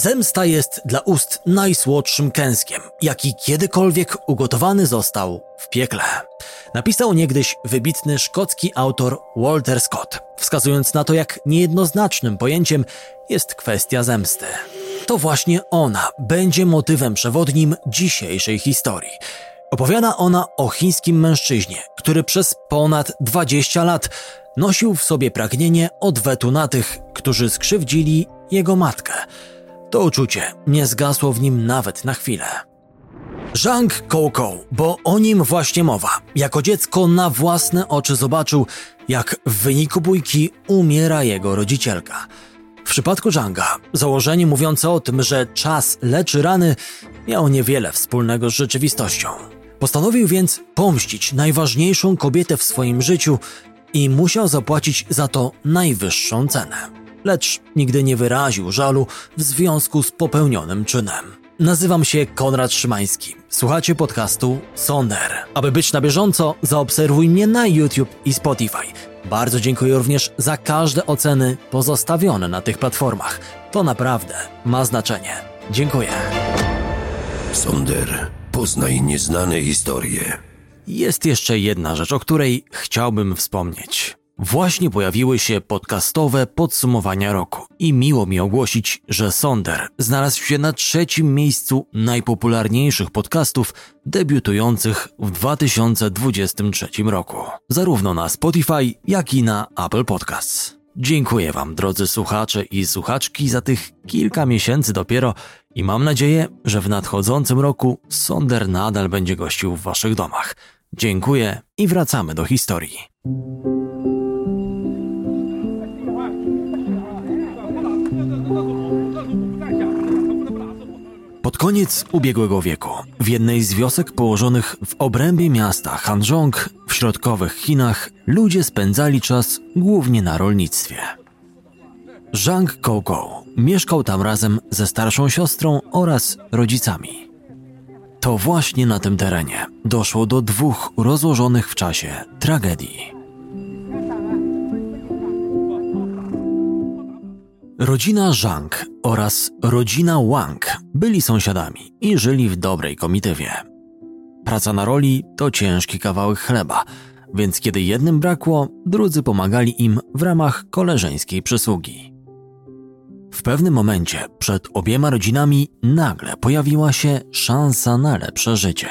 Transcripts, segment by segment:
Zemsta jest dla ust najsłodszym kęskiem, jaki kiedykolwiek ugotowany został w piekle. Napisał niegdyś wybitny szkocki autor Walter Scott, wskazując na to, jak niejednoznacznym pojęciem jest kwestia zemsty. To właśnie ona będzie motywem przewodnim dzisiejszej historii. Opowiada ona o chińskim mężczyźnie, który przez ponad 20 lat nosił w sobie pragnienie odwetu na tych, którzy skrzywdzili jego matkę. To uczucie nie zgasło w nim nawet na chwilę. Zhang Koukou, bo o nim właśnie mowa. Jako dziecko na własne oczy zobaczył, jak w wyniku bójki umiera jego rodzicielka. W przypadku Zhanga założenie mówiące o tym, że czas leczy rany, miało niewiele wspólnego z rzeczywistością. Postanowił więc pomścić najważniejszą kobietę w swoim życiu i musiał zapłacić za to najwyższą cenę. Lecz nigdy nie wyraził żalu w związku z popełnionym czynem. Nazywam się Konrad Szymański. Słuchacie podcastu Sonder. Aby być na bieżąco, zaobserwuj mnie na YouTube i Spotify. Bardzo dziękuję również za każde oceny pozostawione na tych platformach. To naprawdę ma znaczenie. Dziękuję. Sonder, poznaj nieznane historie. Jest jeszcze jedna rzecz, o której chciałbym wspomnieć. Właśnie pojawiły się podcastowe podsumowania roku i miło mi ogłosić, że Sonder znalazł się na trzecim miejscu najpopularniejszych podcastów debiutujących w 2023 roku, zarówno na Spotify, jak i na Apple Podcasts. Dziękuję Wam, drodzy słuchacze i słuchaczki, za tych kilka miesięcy dopiero i mam nadzieję, że w nadchodzącym roku Sonder nadal będzie gościł w Waszych domach. Dziękuję i wracamy do historii. Pod koniec ubiegłego wieku w jednej z wiosek położonych w obrębie miasta Hanzhong w środkowych Chinach ludzie spędzali czas głównie na rolnictwie. Zhang Koukou mieszkał tam razem ze starszą siostrą oraz rodzicami. To właśnie na tym terenie doszło do dwóch rozłożonych w czasie tragedii. Rodzina Zhang oraz rodzina Wang byli sąsiadami i żyli w dobrej komitywie. Praca na roli to ciężki kawałek chleba, więc kiedy jednym brakło, drudzy pomagali im w ramach koleżeńskiej przysługi. W pewnym momencie przed obiema rodzinami nagle pojawiła się szansa na lepsze życie,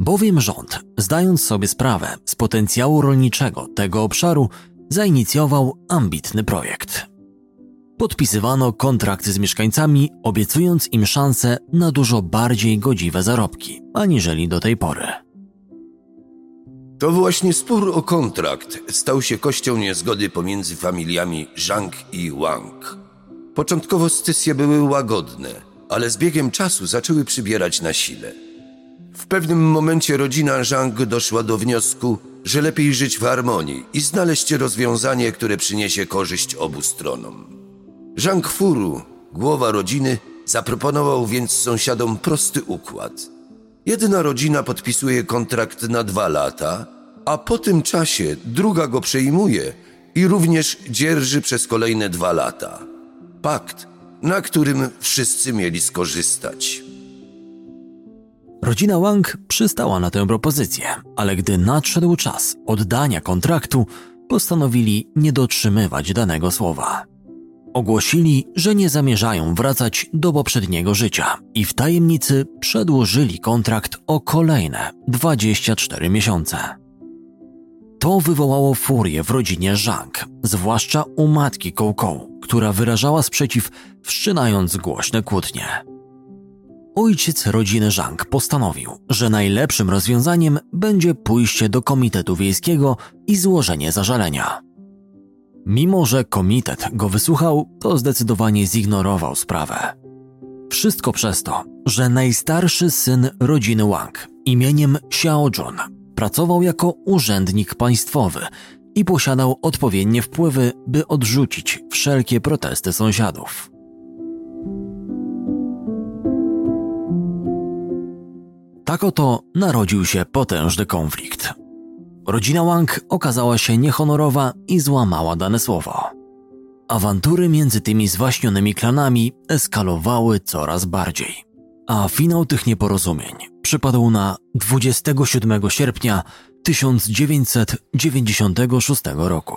bowiem rząd, zdając sobie sprawę z potencjału rolniczego tego obszaru, zainicjował ambitny projekt podpisywano kontrakty z mieszkańcami, obiecując im szansę na dużo bardziej godziwe zarobki, aniżeli do tej pory. To właśnie spór o kontrakt stał się kością niezgody pomiędzy familiami Zhang i Wang. Początkowo scysje były łagodne, ale z biegiem czasu zaczęły przybierać na sile. W pewnym momencie rodzina Zhang doszła do wniosku, że lepiej żyć w harmonii i znaleźć rozwiązanie, które przyniesie korzyść obu stronom. Zhang Furu, głowa rodziny, zaproponował więc sąsiadom prosty układ. Jedna rodzina podpisuje kontrakt na dwa lata, a po tym czasie druga go przejmuje i również dzierży przez kolejne dwa lata. Pakt, na którym wszyscy mieli skorzystać. Rodzina Wang przystała na tę propozycję, ale gdy nadszedł czas oddania kontraktu, postanowili nie dotrzymywać danego słowa. Ogłosili, że nie zamierzają wracać do poprzedniego życia i w tajemnicy przedłużyli kontrakt o kolejne 24 miesiące. To wywołało furię w rodzinie Zhang, zwłaszcza u matki Koukou, która wyrażała sprzeciw, wszczynając głośne kłótnie. Ojciec rodziny Zhang postanowił, że najlepszym rozwiązaniem będzie pójście do komitetu wiejskiego i złożenie zażalenia. Mimo, że komitet go wysłuchał, to zdecydowanie zignorował sprawę. Wszystko przez to, że najstarszy syn rodziny Wang imieniem Xiao Jun pracował jako urzędnik państwowy i posiadał odpowiednie wpływy, by odrzucić wszelkie protesty sąsiadów. Tak oto narodził się potężny konflikt. Rodzina Wang okazała się niehonorowa i złamała dane słowo. awantury między tymi zwaśnionymi klanami eskalowały coraz bardziej. A finał tych nieporozumień przypadł na 27 sierpnia 1996 roku.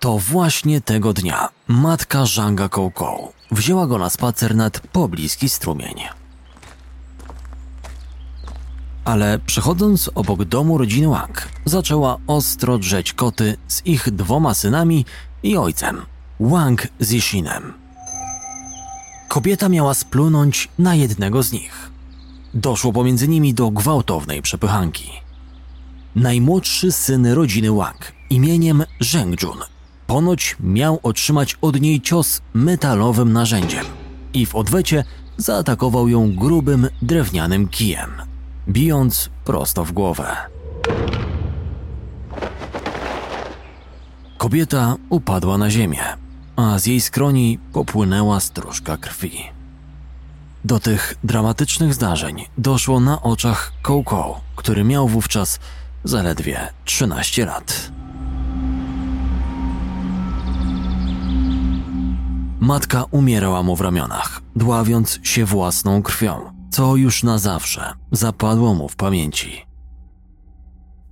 To właśnie tego dnia matka Zhanga Koukou wzięła go na spacer nad pobliski strumień. Ale przechodząc obok domu rodziny Wang, zaczęła ostro drzeć koty z ich dwoma synami i ojcem, Wang Zishinem. Kobieta miała splunąć na jednego z nich. Doszło pomiędzy nimi do gwałtownej przepychanki. Najmłodszy syn rodziny Wang imieniem Zhengjun ponoć miał otrzymać od niej cios metalowym narzędziem i w odwecie zaatakował ją grubym drewnianym kijem, bijąc prosto w głowę. Kobieta upadła na ziemię, a z jej skroni popłynęła stróżka krwi. Do tych dramatycznych zdarzeń doszło na oczach Coco, który miał wówczas zaledwie 13 lat. Matka umierała mu w ramionach, dławiąc się własną krwią, co już na zawsze zapadło mu w pamięci.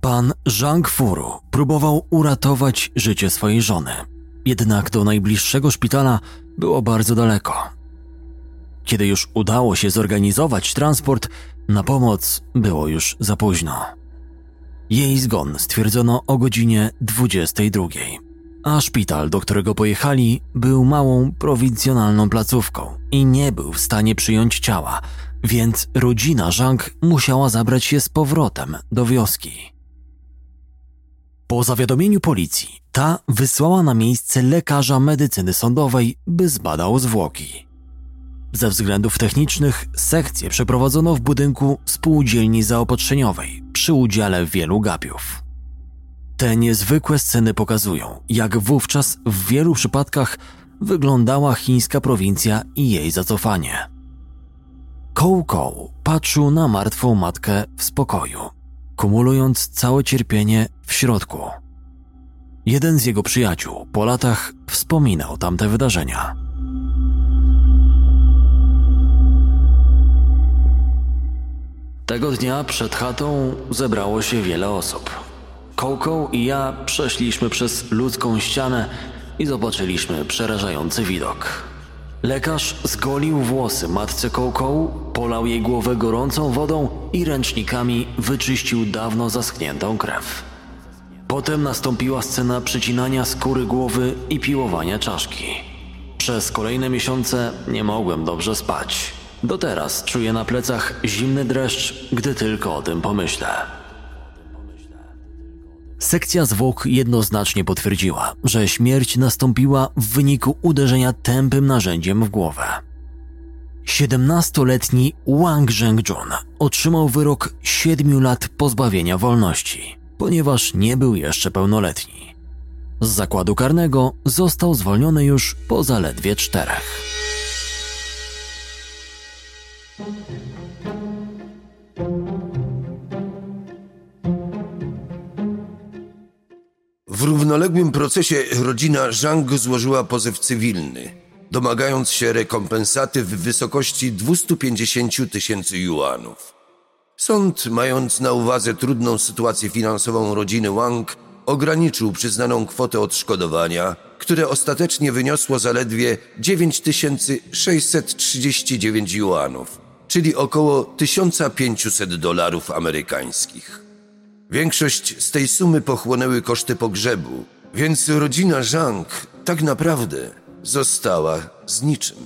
Pan Zhang Furu próbował uratować życie swojej żony, jednak do najbliższego szpitala było bardzo daleko. Kiedy już udało się zorganizować transport, na pomoc było już za późno. Jej zgon stwierdzono o godzinie 22 a szpital, do którego pojechali, był małą prowincjonalną placówką i nie był w stanie przyjąć ciała, więc rodzina Zhang musiała zabrać się z powrotem do wioski. Po zawiadomieniu policji, ta wysłała na miejsce lekarza medycyny sądowej, by zbadał zwłoki. Ze względów technicznych sekcję przeprowadzono w budynku spółdzielni zaopatrzeniowej przy udziale wielu gapiów. Te niezwykłe sceny pokazują, jak wówczas w wielu przypadkach wyglądała chińska prowincja i jej zacofanie. Koł Koł patrzył na martwą matkę w spokoju, kumulując całe cierpienie w środku. Jeden z jego przyjaciół po latach wspominał tamte wydarzenia. Tego dnia przed chatą zebrało się wiele osób. Kołką i ja przeszliśmy przez ludzką ścianę i zobaczyliśmy przerażający widok. Lekarz zgolił włosy matce Kołką, polał jej głowę gorącą wodą i ręcznikami wyczyścił dawno zaschniętą krew. Potem nastąpiła scena przycinania skóry głowy i piłowania czaszki. Przez kolejne miesiące nie mogłem dobrze spać. Do teraz czuję na plecach zimny dreszcz, gdy tylko o tym pomyślę. Sekcja zwłok jednoznacznie potwierdziła, że śmierć nastąpiła w wyniku uderzenia tępym narzędziem w głowę. 17-letni Wang Zhengjun otrzymał wyrok 7 lat pozbawienia wolności, ponieważ nie był jeszcze pełnoletni. Z zakładu karnego został zwolniony już po zaledwie czterech. W równoległym procesie rodzina Zhang złożyła pozew cywilny, domagając się rekompensaty w wysokości 250 tysięcy juanów. Sąd, mając na uwadze trudną sytuację finansową rodziny Wang, ograniczył przyznaną kwotę odszkodowania, które ostatecznie wyniosło zaledwie 9639 juanów, czyli około 1500 dolarów amerykańskich. Większość z tej sumy pochłonęły koszty pogrzebu, więc rodzina Zhang tak naprawdę została z niczym.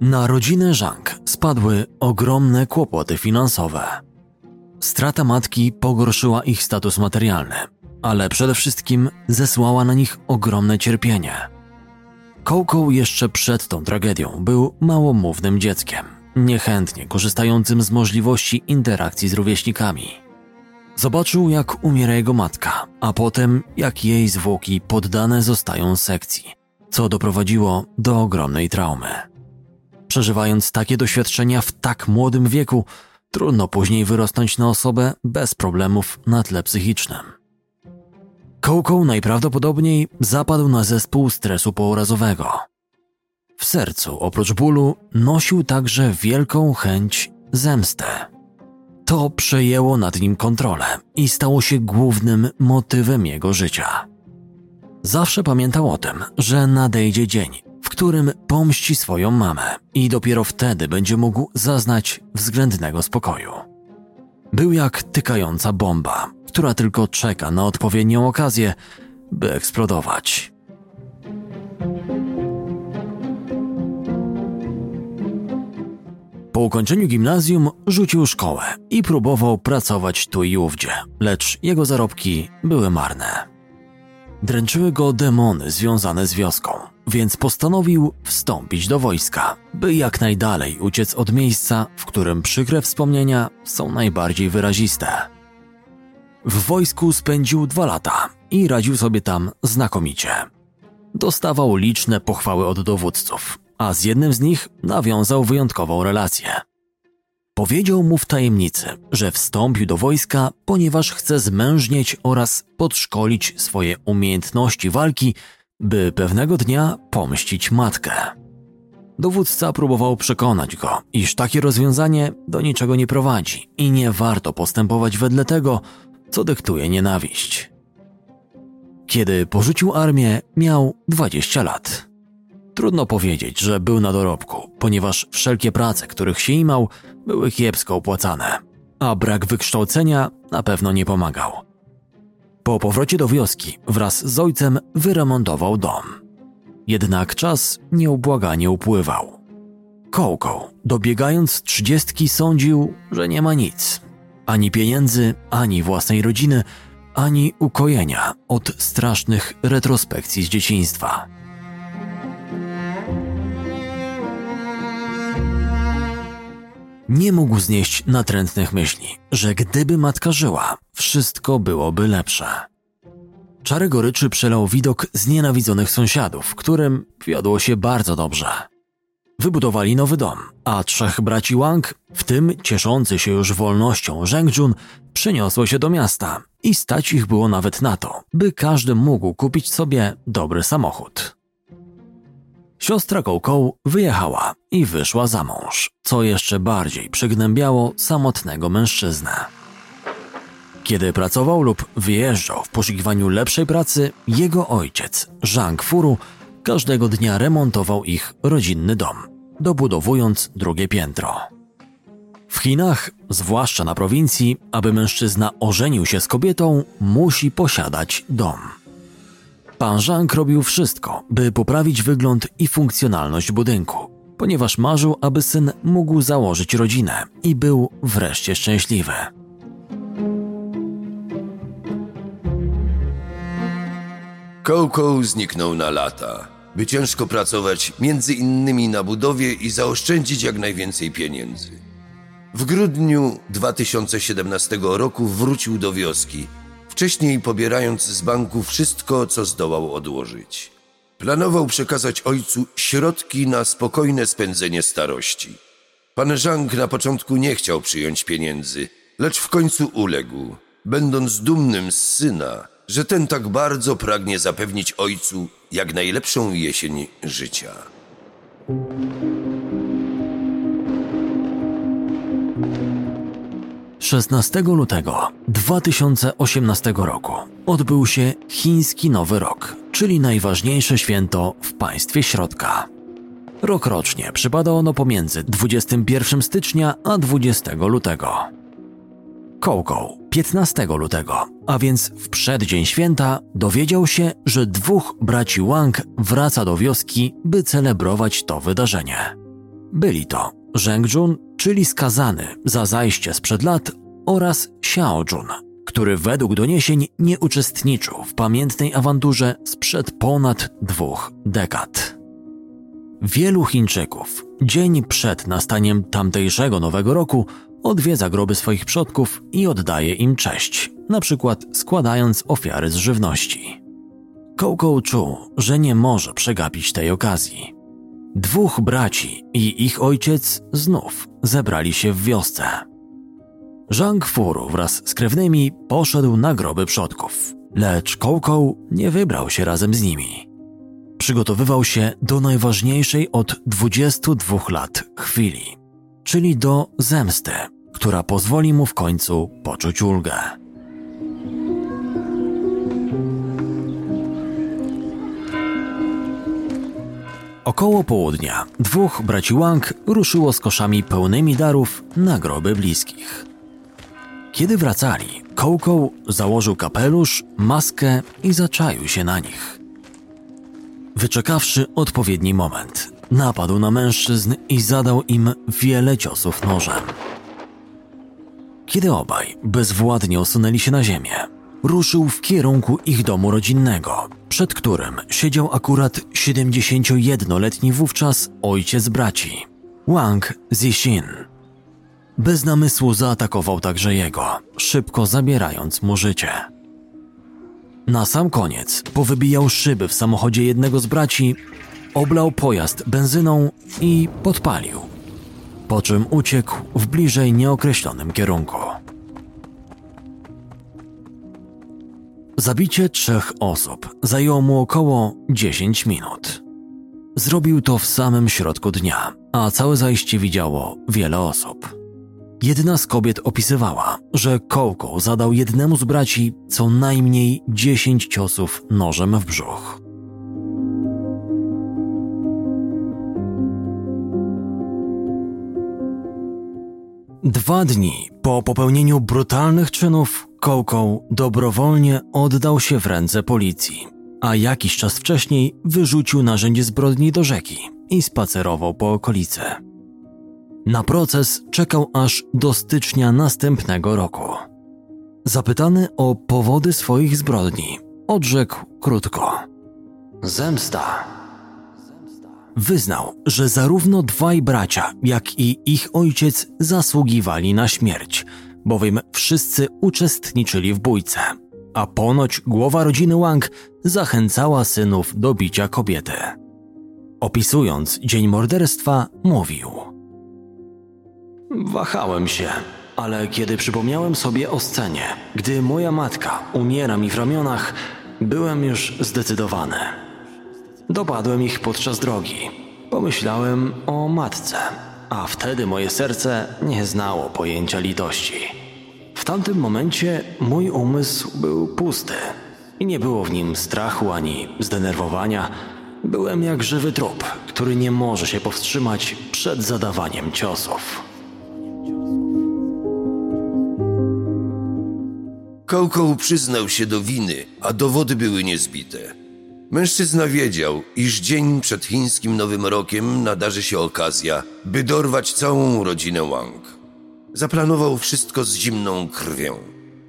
Na rodzinę Zhang spadły ogromne kłopoty finansowe. Strata matki pogorszyła ich status materialny, ale przede wszystkim zesłała na nich ogromne cierpienie. Kołkoł jeszcze przed tą tragedią był małomównym dzieckiem niechętnie korzystającym z możliwości interakcji z rówieśnikami. Zobaczył, jak umiera jego matka, a potem, jak jej zwłoki poddane zostają sekcji, co doprowadziło do ogromnej traumy. Przeżywając takie doświadczenia w tak młodym wieku, Trudno później wyrosnąć na osobę bez problemów na tle psychicznym. Kołką najprawdopodobniej zapadł na zespół stresu pourazowego. W sercu, oprócz bólu, nosił także wielką chęć zemsty. To przejęło nad nim kontrolę i stało się głównym motywem jego życia. Zawsze pamiętał o tym, że nadejdzie dzień, w którym pomści swoją mamę i dopiero wtedy będzie mógł zaznać względnego spokoju. Był jak tykająca bomba, która tylko czeka na odpowiednią okazję, by eksplodować. Ukończeniu gimnazjum rzucił szkołę i próbował pracować tu i ówdzie, lecz jego zarobki były marne. Dręczyły go demony związane z wioską, więc postanowił wstąpić do wojska, by jak najdalej uciec od miejsca, w którym przykre wspomnienia są najbardziej wyraziste. W wojsku spędził dwa lata i radził sobie tam znakomicie. Dostawał liczne pochwały od dowódców, a z jednym z nich nawiązał wyjątkową relację. Powiedział mu w tajemnicy, że wstąpił do wojska, ponieważ chce zmężnieć oraz podszkolić swoje umiejętności walki, by pewnego dnia pomścić matkę. Dowódca próbował przekonać go, iż takie rozwiązanie do niczego nie prowadzi i nie warto postępować wedle tego, co dyktuje nienawiść. Kiedy porzucił armię, miał 20 lat. Trudno powiedzieć, że był na dorobku, ponieważ wszelkie prace, których się imał, były kiepsko opłacane, a brak wykształcenia na pewno nie pomagał. Po powrocie do wioski wraz z ojcem wyremontował dom. Jednak czas nieubłaganie upływał. Kołką, dobiegając trzydziestki, sądził, że nie ma nic. Ani pieniędzy, ani własnej rodziny, ani ukojenia od strasznych retrospekcji z dzieciństwa. Nie mógł znieść natrętnych myśli, że gdyby matka żyła, wszystko byłoby lepsze. Czary goryczy przelał widok znienawidzonych sąsiadów, którym wiodło się bardzo dobrze. Wybudowali nowy dom, a trzech braci Wang, w tym cieszący się już wolnością Zhengjun, przeniosło się do miasta i stać ich było nawet na to, by każdy mógł kupić sobie dobry samochód. Siostra Kołkoł wyjechała i wyszła za mąż, co jeszcze bardziej przygnębiało samotnego mężczyznę. Kiedy pracował lub wyjeżdżał w poszukiwaniu lepszej pracy, jego ojciec, Zhang Furu, każdego dnia remontował ich rodzinny dom, dobudowując drugie piętro. W Chinach, zwłaszcza na prowincji, aby mężczyzna ożenił się z kobietą, musi posiadać dom. Pan Zhang robił wszystko, by poprawić wygląd i funkcjonalność budynku, ponieważ marzył, aby syn mógł założyć rodzinę i był wreszcie szczęśliwy. Kołkoł zniknął na lata, by ciężko pracować między innymi na budowie i zaoszczędzić jak najwięcej pieniędzy. W grudniu 2017 roku wrócił do wioski, wcześniej pobierając z banku wszystko, co zdołał odłożyć. Planował przekazać ojcu środki na spokojne spędzenie starości. Pan Zhang na początku nie chciał przyjąć pieniędzy, lecz w końcu uległ, będąc dumnym z syna, że ten tak bardzo pragnie zapewnić ojcu jak najlepszą jesień życia. 16 lutego 2018 roku odbył się Chiński Nowy Rok, czyli najważniejsze święto w państwie środka. Rokrocznie przypada ono pomiędzy 21 stycznia a 20 lutego. Kołkoł 15 lutego, a więc w przeddzień święta, dowiedział się, że dwóch braci Wang wraca do wioski, by celebrować to wydarzenie. Byli to Zhengjun, czyli skazany za zajście sprzed lat, oraz Xiaojun, który według doniesień nie uczestniczył w pamiętnej awanturze sprzed ponad dwóch dekad. Wielu Chińczyków dzień przed nastaniem tamtejszego nowego roku odwiedza groby swoich przodków i oddaje im cześć, na przykład składając ofiary z żywności. Kołkoł czuł, że nie może przegapić tej okazji. Dwóch braci i ich ojciec znów zebrali się w wiosce. Zhang Furu wraz z krewnymi poszedł na groby przodków, lecz Kołkoł nie wybrał się razem z nimi. Przygotowywał się do najważniejszej od 22 lat chwili, czyli do zemsty, która pozwoli mu w końcu poczuć ulgę. Około południa dwóch braci Wang ruszyło z koszami pełnymi darów na groby bliskich. Kiedy wracali, Kołkoł założył kapelusz, maskę i zaczaił się na nich. Wyczekawszy odpowiedni moment, napadł na mężczyzn i zadał im wiele ciosów nożem. Kiedy obaj bezwładnie osunęli się na ziemię, ruszył w kierunku ich domu rodzinnego, przed którym siedział akurat 71-letni wówczas ojciec braci, Wang Zixin. Bez namysłu zaatakował także jego, szybko zabierając mu życie. Na sam koniec powybijał szyby w samochodzie jednego z braci, oblał pojazd benzyną i podpalił, po czym uciekł w bliżej nieokreślonym kierunku. Zabicie trzech osób zajęło mu około 10 minut. Zrobił to w samym środku dnia, a całe zajście widziało wiele osób. Jedna z kobiet opisywała, że Kołko zadał jednemu z braci co najmniej 10 ciosów nożem w brzuch. Dwa dni po popełnieniu brutalnych czynów Kołkoł dobrowolnie oddał się w ręce policji, a jakiś czas wcześniej wyrzucił narzędzie zbrodni do rzeki i spacerował po okolicy. Na proces czekał aż do stycznia następnego roku. Zapytany o powody swoich zbrodni, odrzekł krótko: Zemsta. Wyznał, że zarówno dwaj bracia, jak i ich ojciec zasługiwali na śmierć, bowiem wszyscy uczestniczyli w bójce, a ponoć głowa rodziny Wang zachęcała synów do bicia kobiety. Opisując dzień morderstwa, mówił – Wahałem się, ale kiedy przypomniałem sobie o scenie, gdy moja matka umiera mi w ramionach, byłem już zdecydowany. Dopadłem ich podczas drogi. Pomyślałem o matce, a wtedy moje serce nie znało pojęcia litości. W tamtym momencie mój umysł był pusty i nie było w nim strachu ani zdenerwowania. Byłem jak żywy trup, który nie może się powstrzymać przed zadawaniem ciosów. Kołkoł przyznał się do winy, a dowody były niezbite. Mężczyzna wiedział, iż dzień przed chińskim Nowym Rokiem nadarzy się okazja, by dorwać całą rodzinę Wang. Zaplanował wszystko z zimną krwią.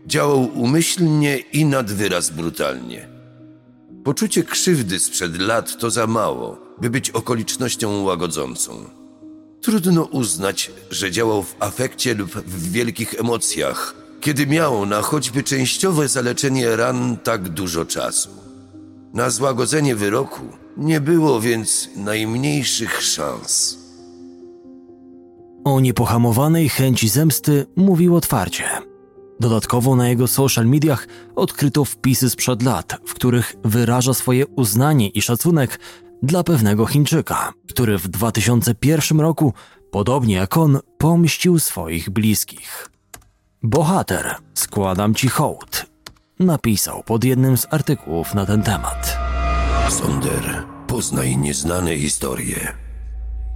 Działał umyślnie i nad wyraz brutalnie. Poczucie krzywdy sprzed lat to za mało, by być okolicznością łagodzącą. Trudno uznać, że działał w afekcie lub w wielkich emocjach, kiedy miało na choćby częściowe zaleczenie ran tak dużo czasu. Na złagodzenie wyroku nie było więc najmniejszych szans. O niepohamowanej chęci zemsty mówił otwarcie. Dodatkowo na jego social mediach odkryto wpisy sprzed lat, w których wyraża swoje uznanie i szacunek dla pewnego Chińczyka, który w 2001 roku, podobnie jak on, pomścił swoich bliskich. Bohater, składam ci hołd, napisał pod jednym z artykułów na ten temat. Sonder, poznaj nieznane historie.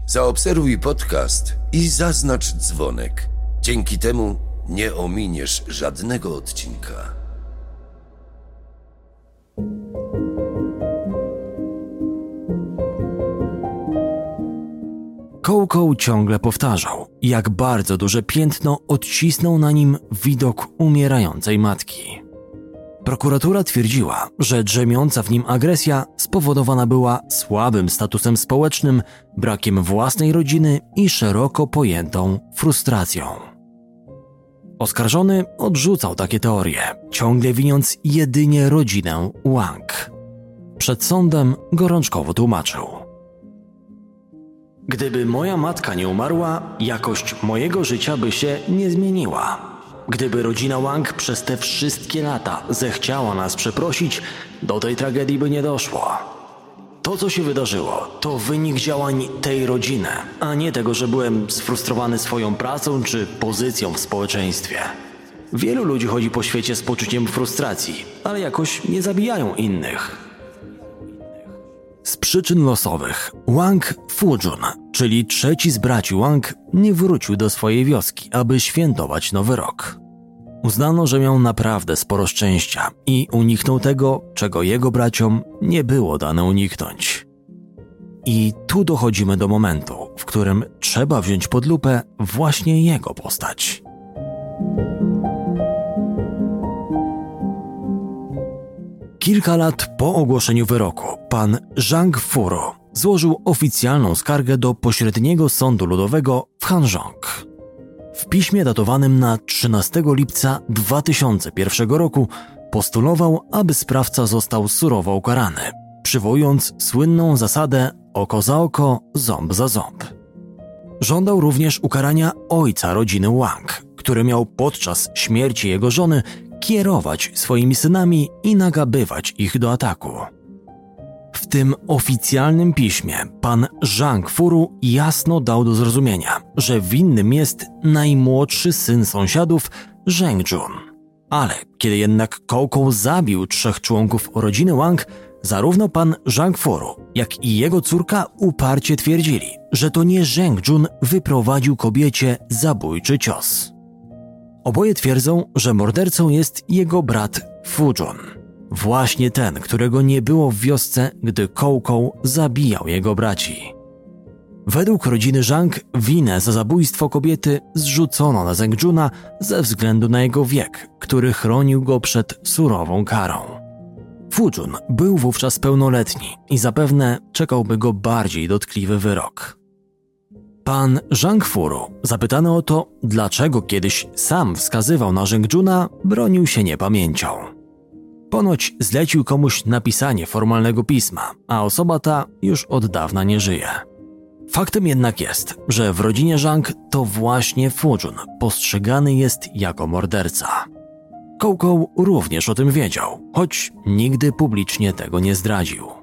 Zaobserwuj podcast i zaznacz dzwonek. Dzięki temu nie ominiesz żadnego odcinka. Kołkoł ciągle powtarzał, jak bardzo duże piętno odcisnął na nim widok umierającej matki. Prokuratura twierdziła, że drzemiąca w nim agresja spowodowana była słabym statusem społecznym, brakiem własnej rodziny i szeroko pojętą frustracją. Oskarżony odrzucał takie teorie, ciągle winiąc jedynie rodzinę Wang. Przed sądem gorączkowo tłumaczył – Gdyby moja matka nie umarła, jakość mojego życia by się nie zmieniła. Gdyby rodzina Wang przez te wszystkie lata zechciała nas przeprosić, do tej tragedii by nie doszło. To, co się wydarzyło, to wynik działań tej rodziny, a nie tego, że byłem sfrustrowany swoją pracą czy pozycją w społeczeństwie. Wielu ludzi chodzi po świecie z poczuciem frustracji, ale jakoś nie zabijają innych. Z przyczyn losowych Wang Fujun, czyli trzeci z braci Wang, nie wrócił do swojej wioski, aby świętować nowy rok. Uznano, że miał naprawdę sporo szczęścia i uniknął tego, czego jego braciom nie było dane uniknąć. I tu dochodzimy do momentu, w którym trzeba wziąć pod lupę właśnie jego postać. Kilka lat po ogłoszeniu wyroku pan Zhang Furo złożył oficjalną skargę do pośredniego sądu ludowego w Hanzhong. W piśmie datowanym na 13 lipca 2001 roku postulował, aby sprawca został surowo ukarany, przywołując słynną zasadę oko za oko, ząb za ząb. Żądał również ukarania ojca rodziny Wang, który miał podczas śmierci jego żony kierować swoimi synami i nagabywać ich do ataku. W tym oficjalnym piśmie pan Zhang Furu jasno dał do zrozumienia, że winnym jest najmłodszy syn sąsiadów Zheng Jun. Ale kiedy jednak Kołką zabił trzech członków rodziny Wang, zarówno pan Zhang Furu, jak i jego córka uparcie twierdzili, że to nie Zheng Jun wyprowadził kobiecie zabójczy cios. Oboje twierdzą, że mordercą jest jego brat Fujun. Właśnie ten, którego nie było w wiosce, gdy Kołkoł zabijał jego braci. Według rodziny Zhang winę za zabójstwo kobiety zrzucono na Zengjuna ze względu na jego wiek, który chronił go przed surową karą. Fujun był wówczas pełnoletni i zapewne czekałby go bardziej dotkliwy wyrok. Pan Zhang Furu, zapytany o to, dlaczego kiedyś sam wskazywał na Zhengjuna, bronił się niepamięcią. Ponoć zlecił komuś napisanie formalnego pisma, a osoba ta już od dawna nie żyje. Faktem jednak jest, że w rodzinie Zhang to właśnie Fujun postrzegany jest jako morderca. Kołkoł również o tym wiedział, choć nigdy publicznie tego nie zdradził.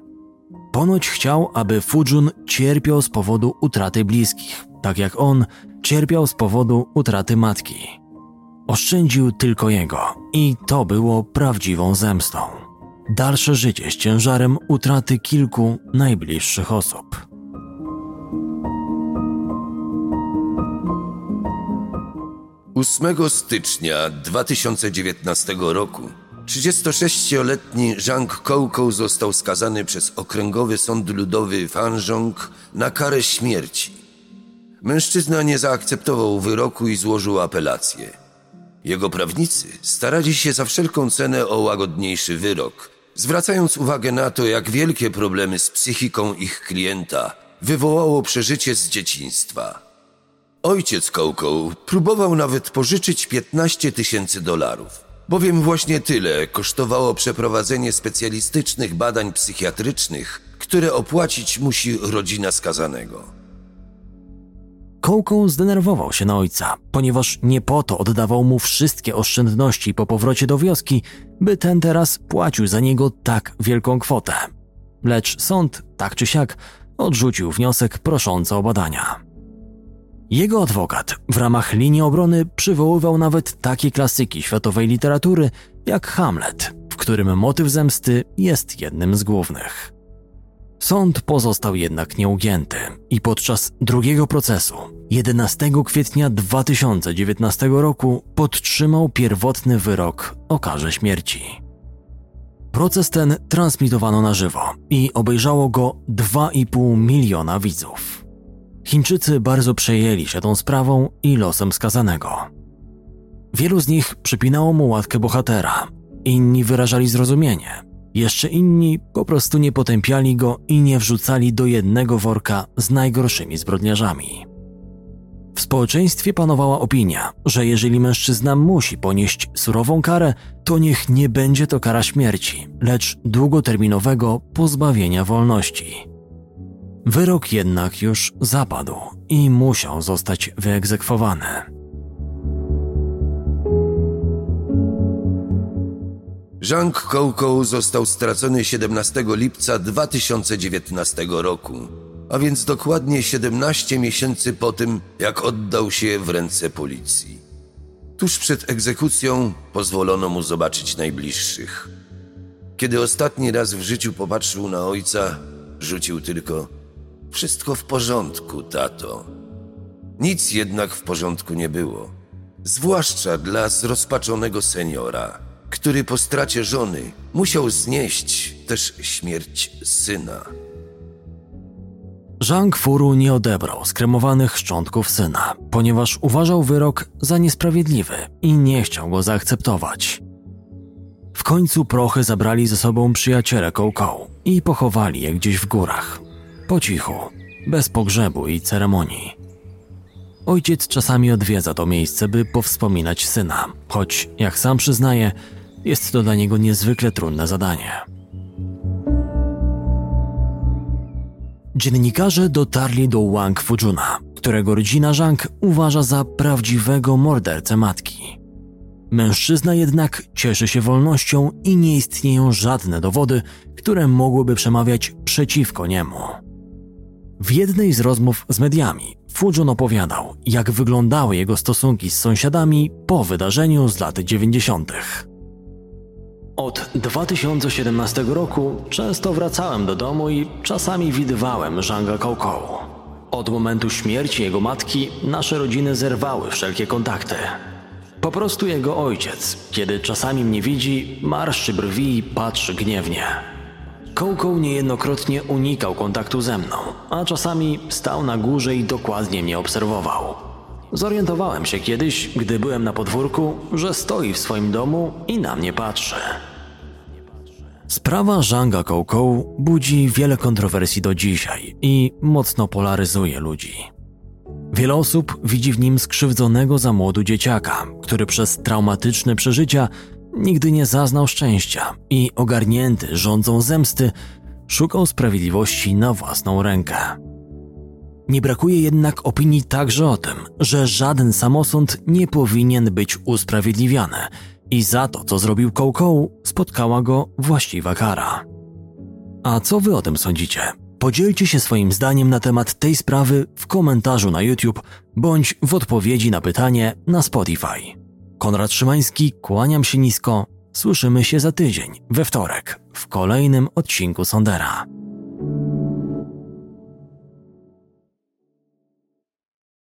Ponoć chciał, aby Fujun cierpiał z powodu utraty bliskich, tak jak on cierpiał z powodu utraty matki. Oszczędził tylko jego i to było prawdziwą zemstą. Dalsze życie z ciężarem utraty kilku najbliższych osób. Ósmego stycznia 2019 roku 36-letni Zhang Kołkoł został skazany przez Okręgowy Sąd Ludowy w Hanzhong na karę śmierci. Mężczyzna nie zaakceptował wyroku i złożył apelację. Jego prawnicy starali się za wszelką cenę o łagodniejszy wyrok, zwracając uwagę na to, jak wielkie problemy z psychiką ich klienta wywołało przeżycie z dzieciństwa. Ojciec Kołkoł próbował nawet pożyczyć 15 tysięcy dolarów, bowiem właśnie tyle kosztowało przeprowadzenie specjalistycznych badań psychiatrycznych, które opłacić musi rodzina skazanego. Kołką zdenerwował się na ojca, ponieważ nie po to oddawał mu wszystkie oszczędności po powrocie do wioski, by ten teraz płacił za niego tak wielką kwotę. Lecz sąd, tak czy siak, odrzucił wniosek proszący o badania. Jego adwokat w ramach linii obrony przywoływał nawet takie klasyki światowej literatury jak Hamlet, w którym motyw zemsty jest jednym z głównych. Sąd pozostał jednak nieugięty i podczas drugiego procesu 11 kwietnia 2019 roku podtrzymał pierwotny wyrok o karze śmierci. Proces ten transmitowano na żywo i obejrzało go 2,5 miliona widzów. Chińczycy bardzo przejęli się tą sprawą i losem skazanego. Wielu z nich przypinało mu łatkę bohatera, inni wyrażali zrozumienie, jeszcze inni po prostu nie potępiali go i nie wrzucali do jednego worka z najgorszymi zbrodniarzami. W społeczeństwie panowała opinia, że jeżeli mężczyzna musi ponieść surową karę, to niech nie będzie to kara śmierci, lecz długoterminowego pozbawienia wolności. Wyrok jednak już zapadł i musiał zostać wyegzekwowany. Zhang Koukou został stracony 17 lipca 2019 roku, a więc dokładnie 17 miesięcy po tym, jak oddał się w ręce policji. Tuż przed egzekucją pozwolono mu zobaczyć najbliższych. Kiedy ostatni raz w życiu popatrzył na ojca, rzucił tylko: Wszystko w porządku, tato. Nic jednak w porządku nie było. Zwłaszcza dla zrozpaczonego seniora, który po stracie żony musiał znieść też śmierć syna. Zhang Furu nie odebrał skremowanych szczątków syna, ponieważ uważał wyrok za niesprawiedliwy i nie chciał go zaakceptować. W końcu prochy zabrali ze sobą przyjaciele Kołkoł i pochowali je gdzieś w górach. Po cichu, bez pogrzebu i ceremonii. Ojciec czasami odwiedza to miejsce, by powspominać syna, choć, jak sam przyznaje, jest to dla niego niezwykle trudne zadanie. Dziennikarze dotarli do Wang Fujuna, którego rodzina Zhang uważa za prawdziwego mordercę matki. Mężczyzna jednak cieszy się wolnością i nie istnieją żadne dowody, które mogłyby przemawiać przeciwko niemu. W jednej z rozmów z mediami Fujun opowiadał, jak wyglądały jego stosunki z sąsiadami po wydarzeniu z lat 90. Od 2017 roku często wracałem do domu i czasami widywałem Zhanga Koukou. Od momentu śmierci jego matki nasze rodziny zerwały wszelkie kontakty. Po prostu jego ojciec, kiedy czasami mnie widzi, marszczy brwi i patrzy gniewnie. Koukou niejednokrotnie unikał kontaktu ze mną, a czasami stał na górze i dokładnie mnie obserwował. Zorientowałem się kiedyś, gdy byłem na podwórku, że stoi w swoim domu i na mnie patrzy. Sprawa Zhanga Koukou budzi wiele kontrowersji do dzisiaj i mocno polaryzuje ludzi. Wiele osób widzi w nim skrzywdzonego za młodu dzieciaka, który przez traumatyczne przeżycia nigdy nie zaznał szczęścia i ogarnięty rządzą zemsty szukał sprawiedliwości na własną rękę. Nie brakuje jednak opinii także o tym, że żaden samosąd nie powinien być usprawiedliwiany i za to, co zrobił Kołkoł, spotkała go właściwa kara. A co wy o tym sądzicie? Podzielcie się swoim zdaniem na temat tej sprawy w komentarzu na YouTube bądź w odpowiedzi na pytanie na Spotify. Konrad Szymański, kłaniam się nisko. Słyszymy się za tydzień, we wtorek, w kolejnym odcinku Sondera.